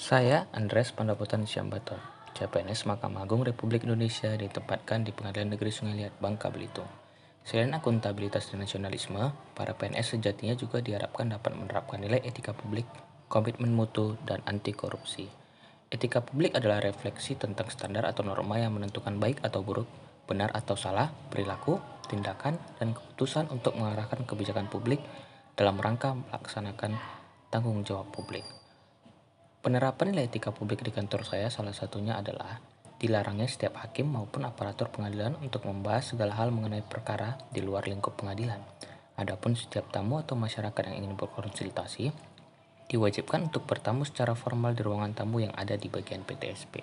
Saya Andres Pandapotan Syambaton, CPNS Mahkamah Agung Republik Indonesia ditempatkan di Pengadilan Negeri Sungai Liat, Bangka Belitung. Selain akuntabilitas dan nasionalisme, para PNS sejatinya juga diharapkan dapat menerapkan nilai etika publik, komitmen mutu, dan anti korupsi. Etika publik adalah refleksi tentang standar atau norma yang menentukan baik atau buruk, benar atau salah, perilaku, tindakan, dan keputusan untuk mengarahkan kebijakan publik dalam rangka melaksanakan tanggung jawab publik. Penerapan nilai etika publik di kantor saya salah satunya adalah dilarangnya setiap hakim maupun aparatur pengadilan untuk membahas segala hal mengenai perkara di luar lingkup pengadilan. Adapun setiap tamu atau masyarakat yang ingin berkonsultasi diwajibkan untuk bertamu secara formal di ruangan tamu yang ada di bagian PTSP,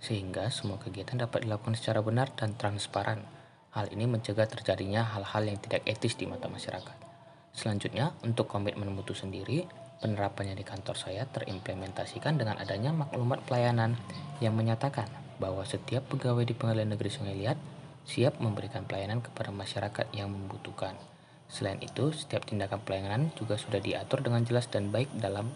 sehingga semua kegiatan dapat dilakukan secara benar dan transparan. Hal ini mencegah terjadinya hal-hal yang tidak etis di mata masyarakat. Selanjutnya, untuk komitmen mutu sendiri, Penerapannya di kantor saya terimplementasikan dengan adanya maklumat pelayanan yang menyatakan bahwa setiap pegawai di Pengadilan Negeri Sungai Liat siap memberikan pelayanan kepada masyarakat yang membutuhkan. Selain itu, setiap tindakan pelayanan juga sudah diatur dengan jelas dan baik dalam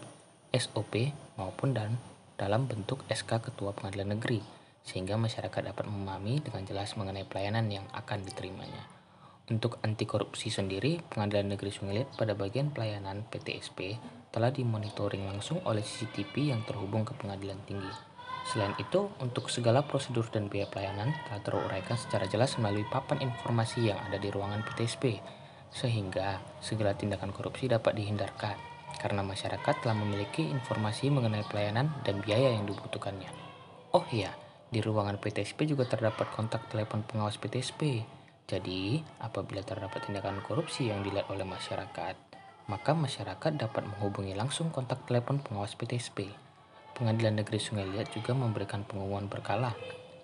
SOP maupun dan dalam bentuk SK Ketua Pengadilan Negeri, sehingga masyarakat dapat memahami dengan jelas mengenai pelayanan yang akan diterimanya. Untuk anti korupsi sendiri, Pengadilan Negeri Sungai Liat pada bagian pelayanan PTSP telah dimonitoring langsung oleh CCTV yang terhubung ke pengadilan tinggi. Selain itu, untuk segala prosedur dan biaya pelayanan telah teruraikan secara jelas melalui papan informasi yang ada di ruangan PTSP, sehingga segala tindakan korupsi dapat dihindarkan karena masyarakat telah memiliki informasi mengenai pelayanan dan biaya yang dibutuhkannya. Oh iya, di ruangan PTSP juga terdapat kontak telepon pengawas PTSP. Jadi, apabila terdapat tindakan korupsi yang dilihat oleh masyarakat, maka masyarakat dapat menghubungi langsung kontak telepon pengawas PTSP. Pengadilan Negeri Sungai Liat juga memberikan pengumuman berkala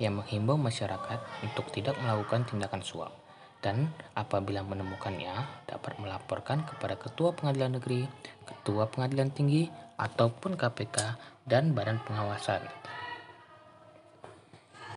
yang menghimbau masyarakat untuk tidak melakukan tindakan suap dan apabila menemukannya dapat melaporkan kepada Ketua Pengadilan Negeri, Ketua Pengadilan Tinggi, ataupun KPK dan Badan Pengawasan.